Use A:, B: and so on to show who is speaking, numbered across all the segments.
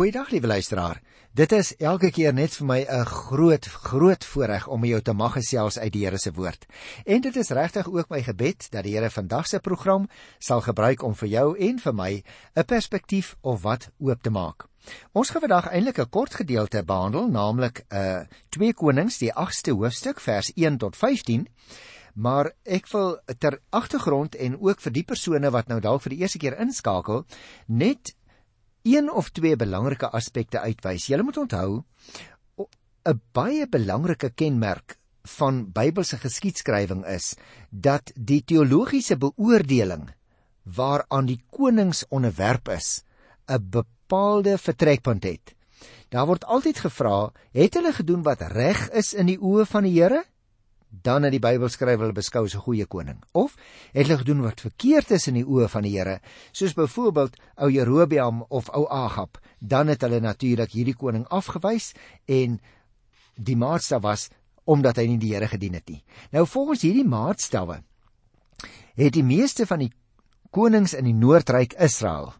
A: Goeiedag liewe luisteraar. Dit is elke keer net vir my 'n groot groot voorreg om jou te mag gesels uit die Here se woord. En dit is regtig ook my gebed dat die Here vandag se program sal gebruik om vir jou en vir my 'n perspektief of wat oop te maak. Ons gaan vandag eintlik 'n kort gedeelte behandel, naamlik 'n uh, 2 Konings, die 8ste hoofstuk, vers 1 tot 15. Maar ek wil ter agtergrond en ook vir die persone wat nou dalk vir die eerste keer inskakel, net een of twee belangrike aspekte uitwys. Jy moet onthou 'n baie belangrike kenmerk van Bybelse geskiedskrywing is dat die teologiese beoordeling waaraan die konings onderwerp is, 'n bepaalde vertrekpunt het. Daar word altyd gevra, het hulle gedoen wat reg is in die oë van die Here? Dan het die Bybelskrywer hulle beskou as 'n goeie koning. Of het hulle gedoen wat verkeerd is in die oë van die Here, soos byvoorbeeld ou Jerobeam of ou Agab, dan het hulle natuurlik hierdie koning afgewys en die maatstaf was omdat hy nie die Here gedien het nie. Nou volgens hierdie maatstawwe het die meeste van die konings in die Noordryk Israel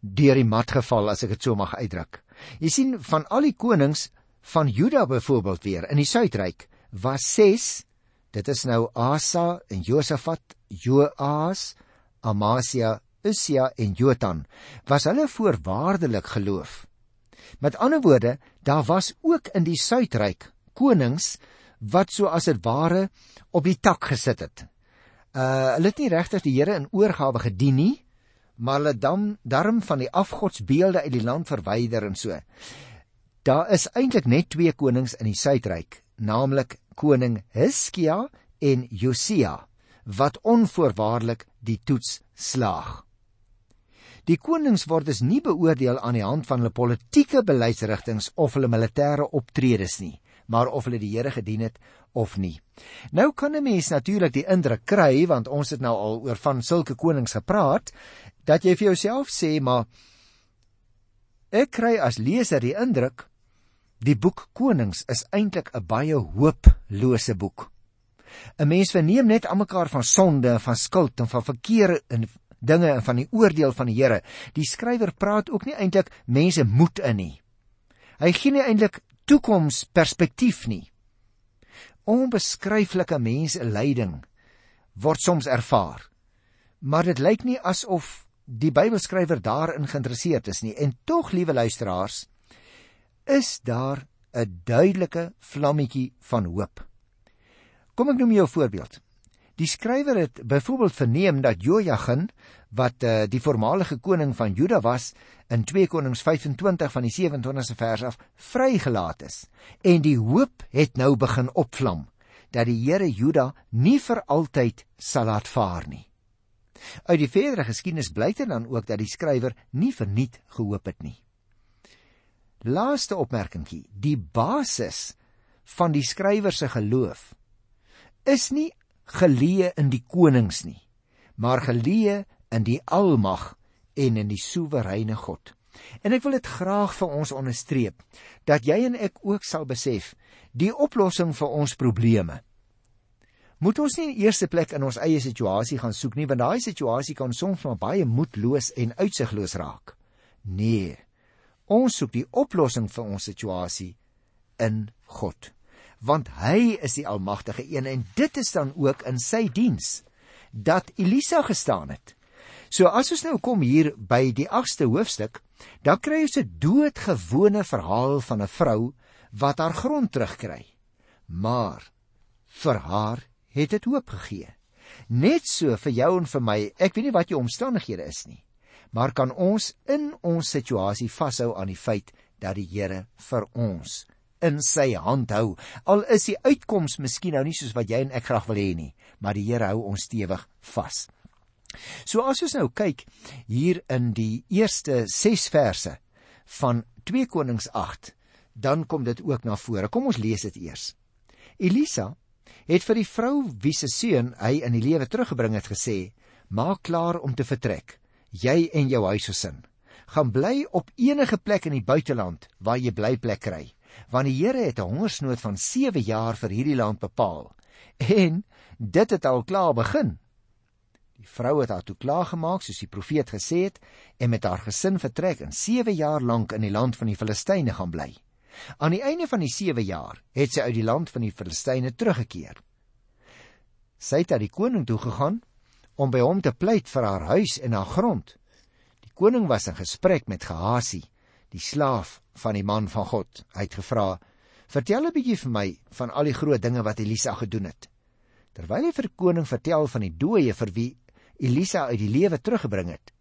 A: deur die mat geval as ek dit so mag uitdruk. Jy sien van al die konings van Juda byvoorbeeld weer in die Suidryk was Dit is nou Asa en Josafat, Joas, Amasia, Usia en Jotan. Was hulle voorwaardelik geloof? Met ander woorde, daar was ook in die suidryk konings wat so as dit ware op die tak gesit het. Uh hulle het nie regtig die Here in oorgawe gedien nie, maar hulle dan darm van die afgodsbeelde uit die land verwyder en so. Daar is eintlik net twee konings in die suidryk, naamlik koning Hiskia en Josia wat onvoorwaardelik die toets slaag. Die konings word dus nie beoordeel aan die hand van hulle politieke beleidsrigtinge of hulle militêre optredes nie, maar of hulle die Here gedien het of nie. Nou kan 'n mens natuurlik die indruk kry want ons het nou al oor van sulke konings gepraat dat jy vir jouself sê maar ek kry as leser die indruk Die boek Konings is eintlik 'n baie hooplose boek. 'n Mens verneem net aan mekaar van sonde van skuld en van verkeerde en dinge en van die oordeel van die Here. Die skrywer praat ook nie eintlik mense moed in nie. Hy gee nie eintlik toekomsperspektief nie. Onbeskryflike mense lyding word soms ervaar. Maar dit lyk nie asof die Bybelskrywer daarin geïnteresseerd is nie. En tog, liewe luisteraars, is daar 'n duidelike vlammetjie van hoop. Kom ek noem jou 'n voorbeeld. Die skrywer het byvoorbeeld verneem dat Jojagin wat uh, die voormalige koning van Juda was in 2 Konings 25 van die 27ste vers af vrygelaat is en die hoop het nou begin opvlam dat die Here Juda nie vir altyd sal laat vaar nie. Uit die verdere geskiedenis blyk dit dan ook dat die skrywer nie verniet gehoop het nie. Laaste opmerkingie, die basis van die skrywer se geloof is nie geleë in die konings nie, maar geleë in die almag en in die soewereine God. En ek wil dit graag vir ons onderstreep dat jy en ek ook sal besef die oplossing vir ons probleme. Moet ons nie in eerste plek in ons eie situasie gaan soek nie want daai situasie kan soms maar baie moedloos en uitsigloos raak. Nee, Ons soek die oplossing vir ons situasie in God. Want hy is die almagtige een en dit is dan ook in sy diens dat Elisa gestaan het. So as ons nou kom hier by die 8ste hoofstuk, dan kry ons 'n doodgewone verhaal van 'n vrou wat haar grond terugkry. Maar vir haar het dit hoop gegee. Net so vir jou en vir my. Ek weet nie wat jou omstandighede is nie maar kan ons in ons situasie vashou aan die feit dat die Here vir ons in sy hand hou. Al is die uitkoms miskien nou nie soos wat jy en ek graag wil hê nie, maar die Here hou ons stewig vas. So as ons nou kyk hier in die eerste 6 verse van 2 Konings 8, dan kom dit ook na vore. Kom ons lees dit eers. Elisa het vir die vrou wie se seun hy in die lewe teruggebring het gesê: "Maak klaar om te vertrek." Jy en jou huisgesin gaan bly op enige plek in die buiteland waar jy blyplek kry want die Here het 'n hongersnood van 7 jaar vir hierdie land bepaal en dit het al klaar begin Die vrou het haar toe klaargemaak soos die profeet gesê het en met haar gesin vertrek en 7 jaar lank in die land van die Filistyne gaan bly. Aan die einde van die 7 jaar het sy uit die land van die Filistyne teruggekeer. Sy het na die koning toe gegaan om by hom te pleit vir haar huis en haar grond. Die koning was in gesprek met Gehazi, die slaaf van die man van God. Hy het gevra: "Vertel 'n bietjie vir my van al die groot dinge wat Elisa gedoen het." Terwyl hy vir die koning vertel van die dooie vir wie Elisa uit die lewe teruggebring het,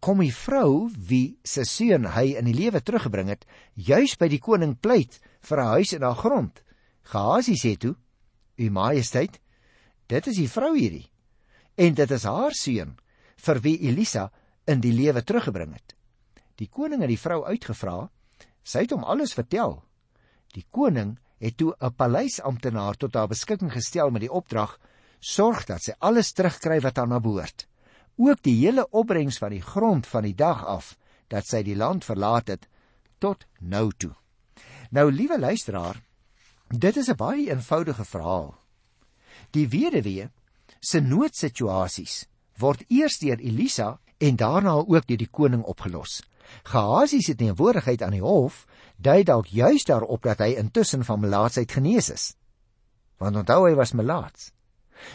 A: kom die vrou wie se seun hy in die lewe teruggebring het, juis by die koning pleit vir 'n huis en 'n grond. Gehazi sê toe: "U majesteit, dit is die vrou hierdie en dit is haar seun vir wie Elisa in die lewe teruggebring het." Die koning het die vrou uitgevra. Sy het hom alles vertel. Die koning het toe 'n paleisamptenaar tot haar beskikking gestel met die opdrag: "Sorg dat sy alles terugkry wat aan haar behoort." ook die hele opbrengs van die grond van die dag af dat sy die land verlaat het tot nou toe. Nou liewe luisteraar, dit is 'n baie eenvoudige verhaal. Die weduwee se noodsituasies word eers deur Elisa en daarna ook deur die koning opgelos. Gehazi se teenwoordigheid aan die hof dui dalk juis daarop dat hy intussen van melaatsheid genees is. Want onthou hy was melaats.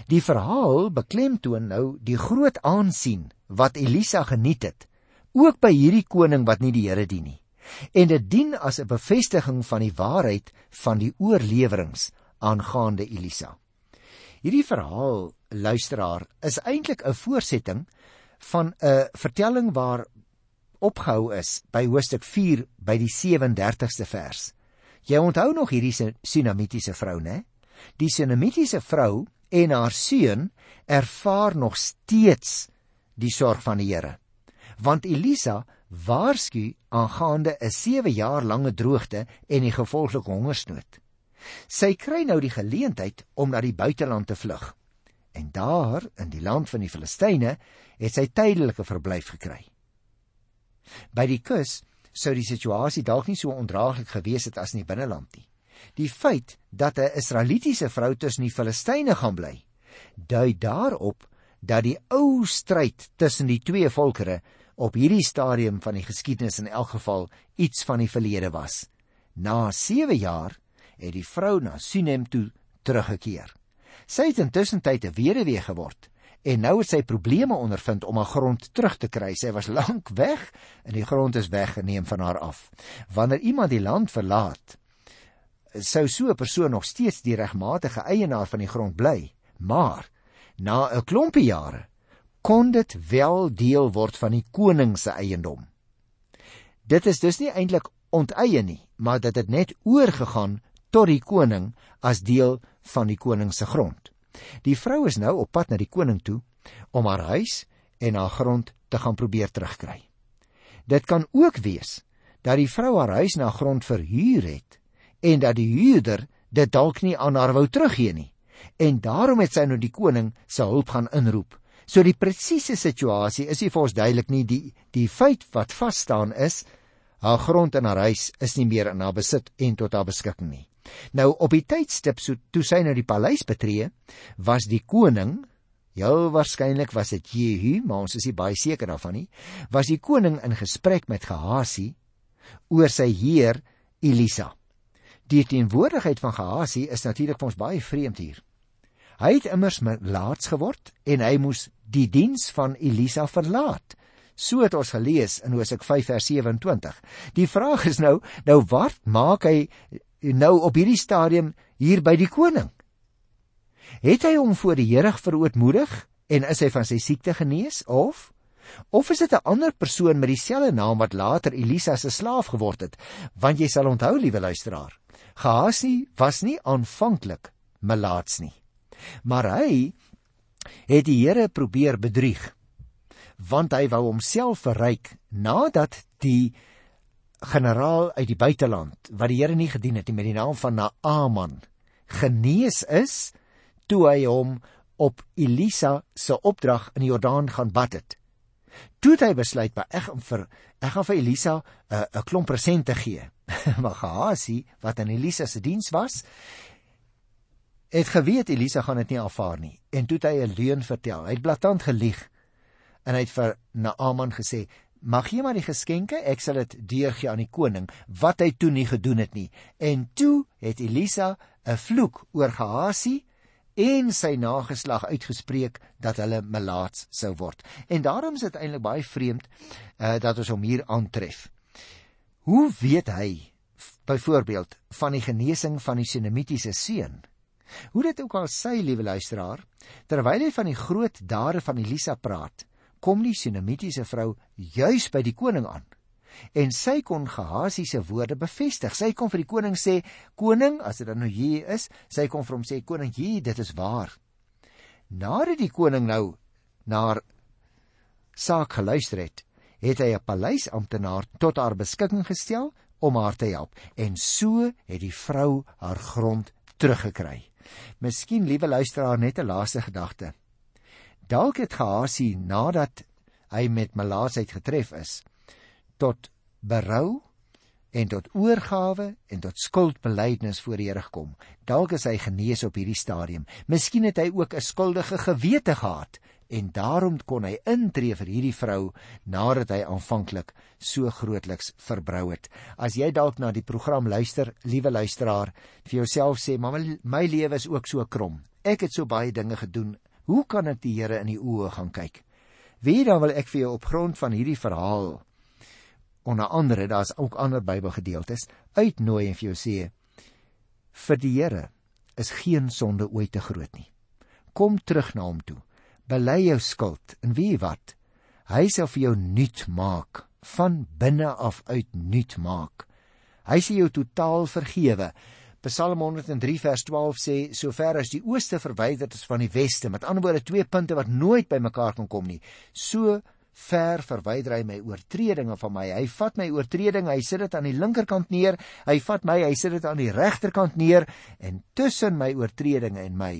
A: Die verhaal beklemtoon nou die groot aansien wat Elisa geniet het, ook by hierdie koning wat nie die Here dien nie. En dit dien as 'n bevestiging van die waarheid van die oorleweringe aangaande Elisa. Hierdie verhaal, luisteraar, is eintlik 'n voortsetting van 'n vertelling waar opgehou is by hoofstuk 4 by die 37ste vers. Jy onthou nog hierdie Sunamitiese vrou, né? Die Sunamitiese vrou en haar seun ervaar nog steeds die sorg van die Here. Want Elisa waarsku aangaande 'n 7 jaar lange droogte en die gevolglike hongersnood. Sy kry nou die geleentheid om na die buiteland te vlug. En daar in die land van die Filistyne het sy tydelike verblyf gekry. By die kus sou die situasie dalk nie so ondraaglik gewees het as in die binneland nie. Die feit dat 'n Israelitiese vrou tussen die Filistyne gaan bly, dui daarop dat die ou stryd tussen die twee volkere op hierdie stadium van die geskiedenis in elk geval iets van die verlede was. Na 7 jaar het die vrou na Sunem toe teruggekeer. Sy het intussen tyd 'n weduwee geword en nou het sy probleme ondervind om haar grond terug te kry. Sy was lank weg en die grond is weggeneem van haar af. Wanneer iemand die land verlaat, sou so 'n persoon nog steeds die regmatige eienaar van die grond bly, maar na 'n klompie jare kon dit wel deel word van die koning se eiendom. Dit is dus nie eintlik onteien nie, maar dit het net oorgegaan tot die koning as deel van die koning se grond. Die vrou is nou op pad na die koning toe om haar huis en haar grond te gaan probeer terugkry. Dit kan ook wees dat die vrou haar huis haar grond verhuur het en dat die huurder dit dalk nie aan haar wou teruggee nie. En daarom het sy nou die koning se hulp gaan inroep. So die presiese situasie is nie vir ons duidelik nie. Die die feit wat vas staan is haar grond en haar huis is nie meer in haar besit en tot haar beskikking nie. Nou op die tydstip so toe sy nou die paleis betree, was die koning Heel waarskynlik was dit Jehu, maar ons is nie baie seker daarvan nie. Was die koning in gesprek met Gehazi oor sy heer Elisa. Die teenwoordigheid van Gehazi is natuurlik vir ons baie vreemd hier. Hy het immers laats geword en hy moes die diens van Elisa verlaat. So het ons gelees in Hosea 5 vers 27. Die vraag is nou, nou wat maak hy nou op hierdie stadium hier by die koning? Het hy hom voor die Here verootmoedig en is hy van sy siekte genees of of is dit 'n ander persoon met dieselfde naam wat later Elisa se slaaf geword het? Want jy sal onthou, liewe luisteraar, Gehazi was nie aanvanklik melaats nie. Maar hy het die Here probeer bedrieg want hy wou homself verryk nadat die generaal uit die buiteland wat die Here nie gedien het nie met die naam van Naaman genees is toe hy hom op Elisa se opdrag in die Jordaan gaan bad het. Toe het hy besluit maar ek gaan vir ek gaan vir Elisa 'n uh, 'n klomp presente gee. maar Gehazi wat in Elisa se diens was, het geweet Elisa gaan dit nie aanvaar nie en toe het hy 'n leuen vertel. Hy het blaatant gelieg en hy het vir Naaman gesê: "Mag gee maar die geskenke, ek sal dit deurgee aan die koning," wat hy toe nie gedoen het nie. En toe het Elisa 'n vloek oor Gehasie en sy nageslag uitgespreek dat hulle melaats sou word. En daarom is dit eintlik baie vreemd uh, dat ons hom hier aantref. Hoe weet hy byvoorbeeld van die genesing van die Sinemitiese seun? Hoe dit ook al sy liewe luisteraar, terwyl hy van die groot dade van Elisa praat, kom die Sinemitiese vrou juis by die koning aan. En sy kon Gehasie se woorde bevestig. Sy kon vir die koning sê: "Koning, as dit dan nou hier is," sy kon vir hom sê: "Koning, hier, dit is waar." Nadat die koning nou na haar saak geluister het, het hy 'n paleisamptenaar tot haar beskikking gestel om haar te help en so het die vrou haar grond teruggekry. Miskien liewe luisteraar net 'n laaste gedagte. Dalk het Gehasie nadat hy met Malaatsheid getref is, tot berou en tot oorgawe en tot skuldbeleidnis voor die Here gekom. Dalk is hy genees op hierdie stadium. Miskien het hy ook 'n skuldige gewete gehad en daarom kon hy intree vir hierdie vrou nadat hy aanvanklik so grootliks verbrou het. As jy dalk na die program luister, liewe luisteraar, vir jouself sê, "Maar my, my lewe is ook so krom. Ek het so baie dinge gedoen. Hoe kan ek die Here in die oë gaan kyk?" Wie dan wil ek vir jou op grond van hierdie verhaal onder andere daar's ook ander Bybelgedeeltes uitnooi en vir jou sê vir die Here is geen sonde ooit te groot nie. Kom terug na hom toe. Bely jou skuld en wie wat hy sal vir jou nuut maak van binne af uit nuut maak. Hy sê jou totaal vergewe. Psalm 103 vers 12 sê sover as die ooste verwyder is van die weste, met ander woorde twee punte wat nooit bymekaar kan kom nie. So ver verwyder hy my oortredinge van my. Hy vat my oortredinge, hy sit dit aan die linkerkant neer. Hy vat my, hy sit dit aan die regterkant neer en tussen my oortredinge en my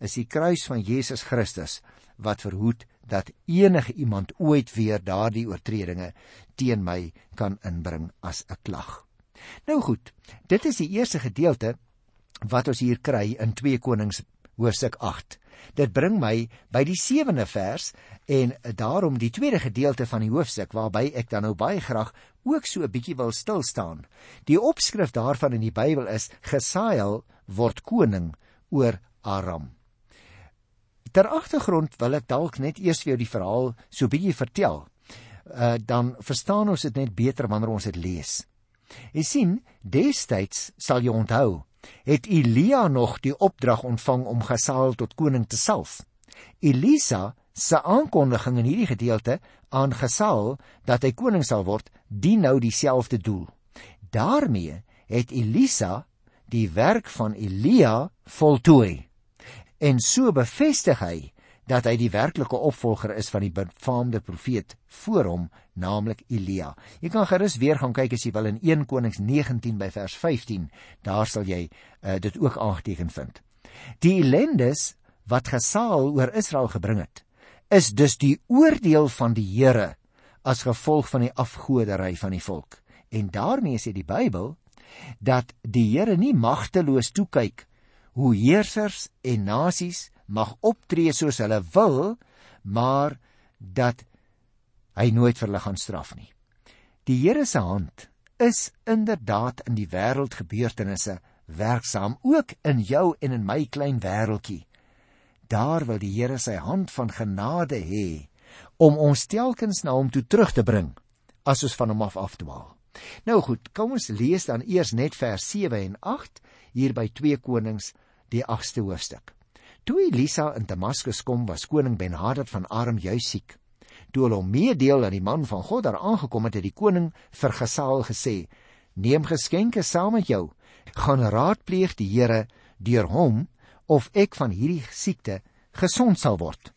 A: is die kruis van Jesus Christus wat verhoed dat enige iemand ooit weer daardie oortredinge teen my kan inbring as 'n klag. Nou goed, dit is die eerste gedeelte wat ons hier kry in 2 Konings hoofstuk 8. Dit bring my by die 7de vers en daarom die tweede gedeelte van die hoofstuk waarby ek dan nou baie graag ook so 'n bietjie wil stil staan. Die opskrif daarvan in die Bybel is Gesael word koning oor Aram. Ter agtergrond wil ek dalk net eers vir jou die verhaal so bietjie vertel. Uh dan verstaan ons dit net beter wanneer ons dit lees. Jy sien, destyds sal jy onthou het Elia nog die opdrag ontvang om Gesael tot koning te salf. Elisa se aankondiging in hierdie gedeelte aan Gesael dat hy koning sal word, dien nou dieselfde doel. daarmee het Elisa die werk van Elia voltooi. En so bevestig hy dat hy die werklike opvolger is van die befaamde profeet voor hom, naamlik Elia. Jy kan gerus weer gaan kyk as jy wil in 1 Konings 19 by vers 15. Daar sal jy uh, dit ook aangeteken vind. Die ellendes wat Gesaal oor Israel gebring het, is dus die oordeel van die Here as gevolg van die afgoderry van die volk. En daarmee sê die Bybel dat die Here nie magteloos toe kyk hoe heersers en nasies mag optree soos hulle wil, maar dat hy nooit vir hulle gaan straf nie. Die Here se hand is inderdaad in die wêreld gebeurtenisse werksaam ook in jou en in my klein wêreltjie. Daar wil die Here sy hand van genade hê om ons telkens na hom toe terug te bring as ons van hom af afdwaal. Nou goed, kom ons lees dan eers net vers 7 en 8 hier by 2 Konings die 8ste hoofstuk. Toe Elisa in Damaskus kom, was koning Ben-Hadad van Aram juis siek. Toe hulle hom meedeel dat die man van God daar aangekom het, het die koning vir Gesael gesê: "Neem geskenke saam met jou. Gaan raadpleeg die Here deur hom of ek van hierdie siekte gesond sal word."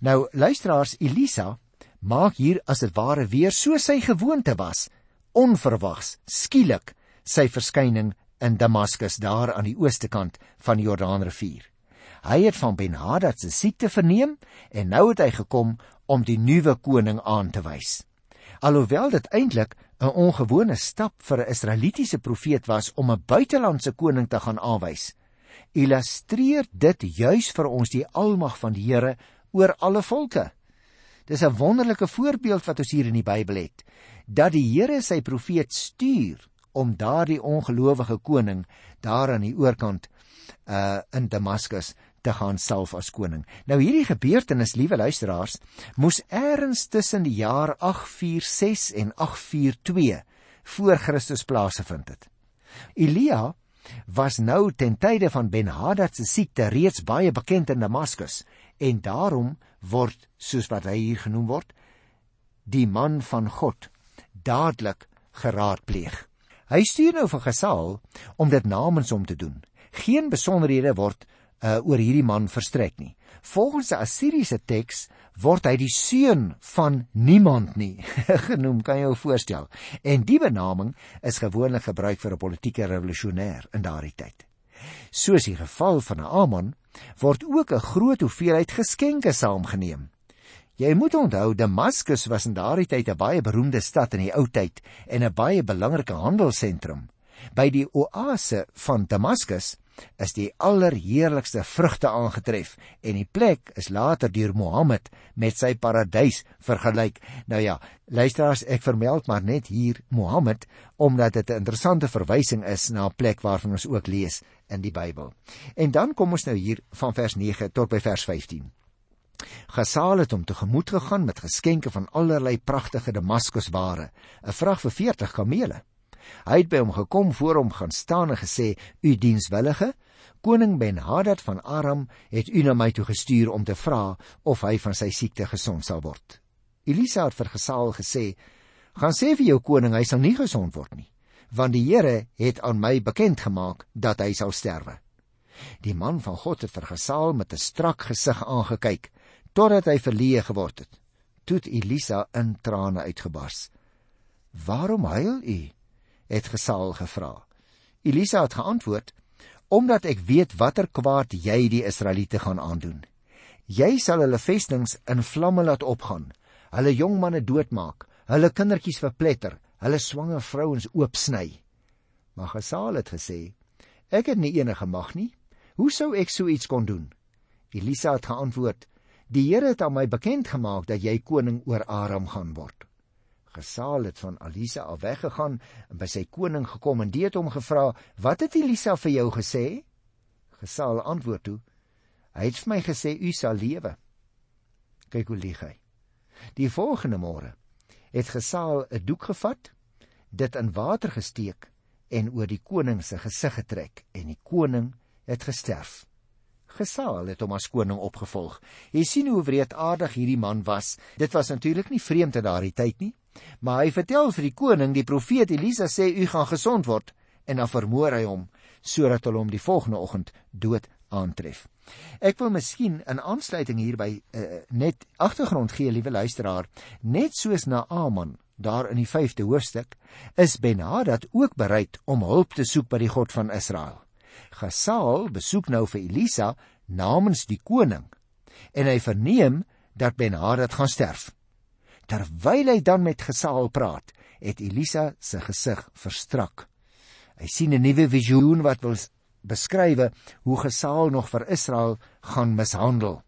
A: Nou luisteraars, Elisa maak hier as dit ware weer so sy gewoonte was, onverwags, skielik sy verskyning in Damaskus daar aan die ooste kant van die Jordaanrivier. Hy het van Ben-Hadad se siekte verneem en nou het hy gekom om die nuwe koning aan te wys. Alhoewel dit eintlik 'n ongewone stap vir 'n Israelitiese profeet was om 'n buitelandse koning te gaan aanwys, illustreer dit juis vir ons die almag van die Here oor alle volke. Dis 'n wonderlike voorbeeld wat ons hier in die Bybel het, dat die Here sy profeet stuur om daardie ongelowige koning daar aan die oorkant uh in Damaskus te gaan salf as koning. Nou hierdie gebeurtenis, liewe luisteraars, moes eers tussen die jaar 846 en 842 voor Christus plaasgevind het. Elia was nou ten tye van Ben-Hadad se siekte reeds baie bekend in Damaskus en daarom word soos wat hy hier genoem word die man van God dadelik geraadpleeg. Hy stuur nou vir Gesaal om dit namens hom te doen. Geen besonderhede word uh, oor hierdie man verstrek nie. Volgens die Assiriese teks word hy die seun van niemand nie genoem, kan jy jou voorstel. En die benaming is gewoonlik gebruik vir 'n politieke revolusionêr in daardie tyd. Soos die geval van Amon word ook 'n groot hoeveelheid geskenke saamgeneem. Jy moet onthou Damaskus was in daardie tyd 'n baie beroemde stad in die ou tyd en 'n baie belangrike handelsentrum. By die oase van Damaskus is die allerheerlikste vrugte aangetref en die plek is later deur Mohammed met sy paradys vergelyk. Nou ja, luisteraars, ek vermeld maar net hier Mohammed omdat dit 'n interessante verwysing is na 'n plek waarvan ons ook lees in die Bybel. En dan kom ons nou hier van vers 9 tot by vers 15. Gesaal het hom tegemoet gegaan met geskenke van allerlei pragtige Damaskusware, 'n vrag vir 40 kamele. Hy het by hom gekom voor hom gaan staan en gesê: "U dienswillige koning Ben-Hadad van Aram het u na my toe gestuur om te vra of hy van sy siekte gesond sal word." Elisa het vir Gesaal gesê: "Gaan sê vir jou koning hy sal nie gesond word nie, want die Here het aan my bekend gemaak dat hy sal sterwe." Die man van God het vir Gesaal met 'n strak gesig aangekyk totdat hy verleë geword het. Toe Elisa in trane uitgebars. "Waarom huil u?" Het Gesaal gevra. Elisa het geantwoord: "Omdat ek weet watter kwaad jy die Israeliete gaan aandoen. Jy sal hulle vestings in vlamme laat opgaan, hulle jong manne doodmaak, hulle kindertjies verpletter, hulle swanger vrouens oopsny." Maar Gesaal het gesê: "Ek het nie enige mag nie. Hoe sou ek so iets kon doen?" Elisa het geantwoord: "Die Here het aan my bekend gemaak dat jy koning oor Aram gaan word." Gesaal het van Elisa af weggegaan en by sy koning gekom en dit hom gevra: "Wat het Elisa vir jou gesê?" Gesaal antwoord toe: "Hy het vir my gesê u sal lewe." Kyk hoe lieg hy. Die volgende môre het Gesaal 'n doek gevat, dit in water gesteek en oor die koning se gesig getrek en die koning het gesterf. Gesaal het hom as koning opgevolg. Jy sien hoe wreedaardig hierdie man was. Dit was natuurlik nie vreemd in daardie tyd nie. Maar hy vertel vir die koning, die profeet Elisa sê u gaan gesond word en dan vermoor hy hom sodat hulle hom die volgende oggend dood aantref. Ek wil miskien in aansluiting hierby uh, net agtergrond gee, liewe luisteraar, net soos na Aman daar in die 5de hoofstuk, is Ben-Hadad ook bereid om hulp te soek by die God van Israel. Gesaal besoek nou vir Elisa namens die koning en hy verneem dat Ben-Hadad gaan sterf. Terwyl hy dan met Gesaal praat, het Elisa se gesig verstrak. Hy sien 'n nuwe visioen wat wil beskryf hoe Gesaal nog vir Israel gaan mishandel.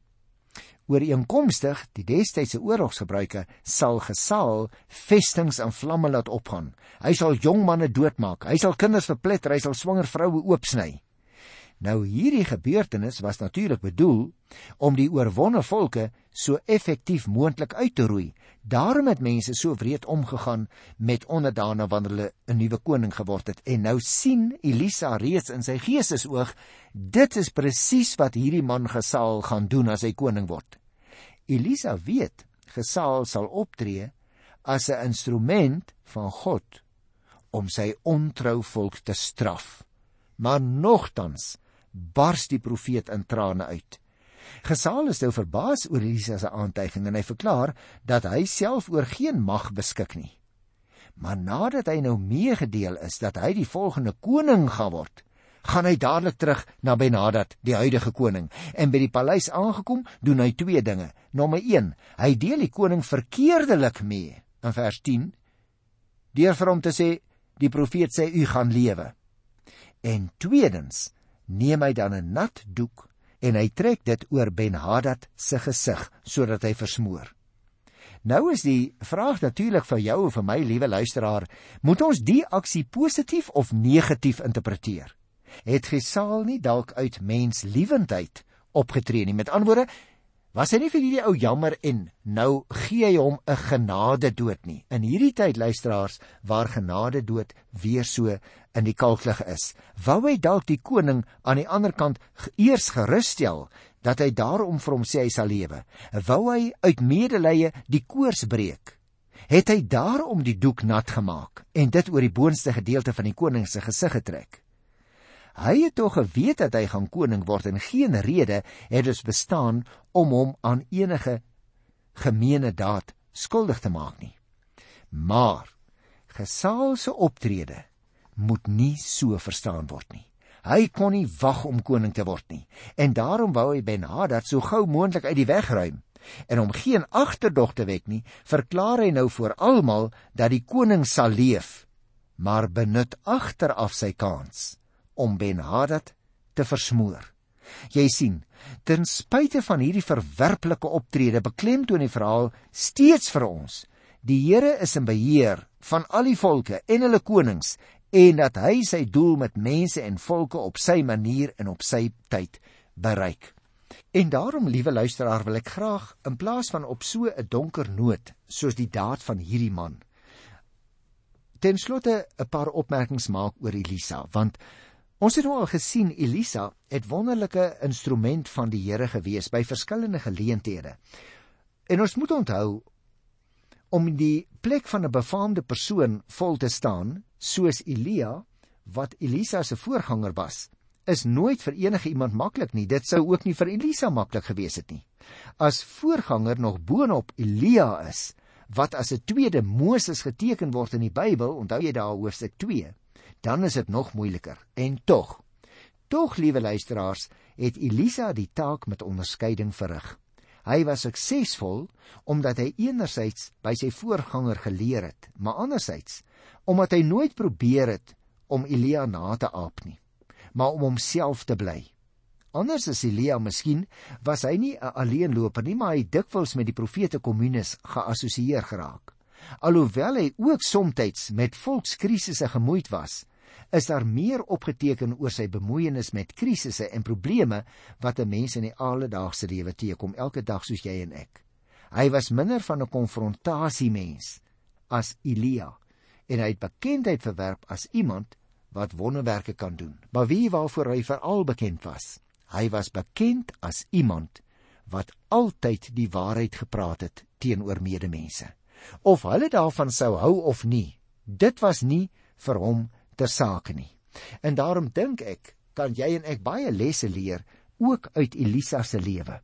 A: Ooreenkomstig die destydse oorlogsgebruike sal Gesaal vestings in vlamme laat opgaan. Hy sal jong manne doodmaak, hy sal kinders verpletter, hy sal swanger vroue oopsny. Nou hierdie gebeurtenis was natuurlik bedoel om die oorwonne volke so effektief moontlik uit te roei. Daarom het mense so wreed omgegaan met onderdane wanneer hulle 'n nuwe koning geword het. En nou sien Elisa reeds in sy geestesoog, dit is presies wat hierdie man Gesaal gaan doen as hy koning word. Elisa weet Gesaal sal optree as 'n instrument van God om sy ontrou volk te straf. Maar nogtans bars die profeet in trane uit. Gesaal is nou verbaas oor Elisa se aantuiging en hy verklaar dat hy self oor geen mag beskik nie. Maar nadat hy nou meegedeel is dat hy die volgende koning gaan word, gaan hy dadelik terug na Ben-Hadad, die huidige koning, en by die paleis aangekom, doen hy twee dinge. Nommer 1, hy deel die koning verkeerdelik mee in vers 10 deur vir hom te sê die profeet sê u gaan lewe. En tweedens, neem hy dan 'n nat doek en hy trek dit oor Ben-Hadad se gesig sodat hy versmoor. Nou is die vraag natuurlik vir jou en vir my liewe luisteraar, moet ons die aksie positief of negatief interpreteer? Het Gesaal nie dalk uit mensliewendheid opgetree nie? Met ander woorde, was hy nie vir hierdie ou jammer en nou gee hy hom 'n genade dood nie. In hierdie tyd luisteraars waar genade dood weer so in die kalklig is, wou hy dalk die koning aan die ander kant eers gerusstel dat hy daarom vir hom sê hy sal lewe. Wou hy uit medelee die koors breek? Het hy daarom die doek nat gemaak en dit oor die boonste gedeelte van die koning se gesig getrek? Hy het tog geweet dat hy gaan koning word en geen rede het dus bestaan om hom aan enige gemeene daad skuldig te maak nie. Maar Gesaal se optrede moet nie so verstaan word nie. Hy kon nie wag om koning te word nie en daarom wou hy Ben-Hadad so gou moontlik uit die weg ruim. En om geen agterdog te wek nie, verklaar hy nou voor almal dat die koning sal leef, maar benut agteraf sy kans om Ben-Hadad te versmoor. Jy sien, ten spyte van hierdie verwerplike optrede beklemtoon die verhaal steeds vir ons die Here is in beheer van al die volke en hulle konings en dat hy sy doel met mense en volke op sy manier en op sy tyd bereik. En daarom, liewe luisteraar, wil ek graag in plaas van op so 'n donker noot soos die daad van hierdie man ten slotte 'n paar opmerkings maak oor Elisa, want Ons het nou al gesien Elisa het wonderlike instrument van die Here gewees by verskillende geleenthede. En ons moet onthou om die plek van 'n befaamde persoon vol te staan, soos Elia wat Elisa se voorganger was, is nooit vir enige iemand maklik nie. Dit sou ook nie vir Elisa maklik gewees het nie. As voorganger nog boonop Elia is, wat as 'n tweede Moses geteken word in die Bybel, onthou jy daar hoofstuk 2, dan is dit nog moeiliker. En tog, tog liewe luisteraars, het Elisa die taak met onderskeiding verrig. Hy was suksesvol omdat hy enerzijds by sy voorganger geleer het, maar anderzijds omdat hy nooit probeer het om Elia na te aap nie, maar om homself te bly. Anders as Elia miskien was hy nie 'n alleenloper nie, maar hy dikwels met die profete kommunis geassosieer geraak. Alhoewel hy ook soms met volkskrisisse gemoeid was, is daar meer opgeteken oor sy bemoeienis met krisisse en probleme wat 'n mens in die alledaagse lewe teekom elke dag soos jy en ek. Hy was minder van 'n konfrontasiemens as Elia en hy het bekendheid verwerf as iemand wat wonderwerke kan doen. Maar wie waarvoor hy veral bekend was? Hy was bekend as iemand wat altyd die waarheid gepraat het teenoor medemense. Of hulle daarvan sou hou of nie, dit was nie vir hom ter sake nie. En daarom dink ek, kan jy en ek baie lesse leer ook uit Elisa se lewe.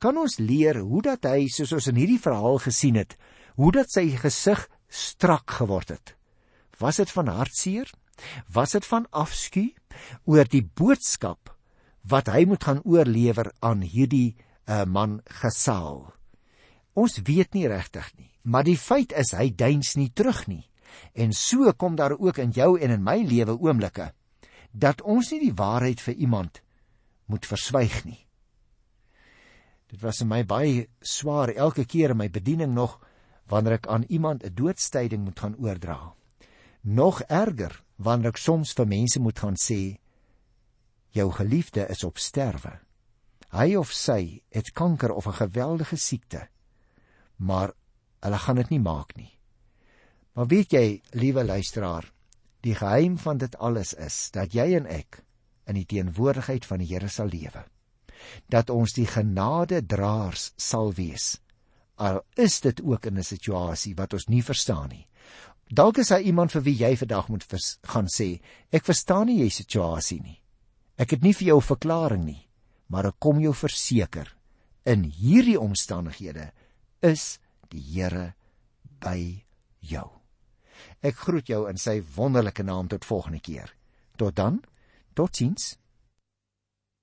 A: Kan ons leer hoe dat hy soos ons in hierdie verhaal gesien het, hoe dat sy gesig strak geword het. Was dit van hartseer? Was dit van afskuw oor die boodskap wat hy moet gaan oorlewer aan hierdie uh, man Gesaal? Ons weet nie regtig nie, maar die feit is hy duins nie terug nie. En so kom daar ook in jou en in my lewe oomblikke dat ons nie die waarheid vir iemand moet verswyg nie. Dit was vir my baie swaar elke keer in my bediening nog wanneer ek aan iemand 'n doodstyding moet gaan oordra. Nog erger wanneer ek soms vir mense moet gaan sê jou geliefde is op sterwe. Hy of sy het kanker of 'n geweldige siekte. Maar hulle gaan dit nie maak nie. Maar weet jy, liewe luisteraar, die geheim van dit alles is dat jy en ek in die teenwoordigheid van die Here sal lewe. Dat ons die genade draers sal wees. Al is dit ook in 'n situasie wat ons nie verstaan nie. Dalk is daar iemand vir wie jy vandag moet gaan sê, ek verstaan nie jou situasie nie. Ek het nie vir jou 'n verklaring nie, maar ek kom jou verseker, in hierdie omstandighede is die Here by jou. Ek groet jou in sy wonderlike naam tot volgende keer. Tot dan. Totsiens.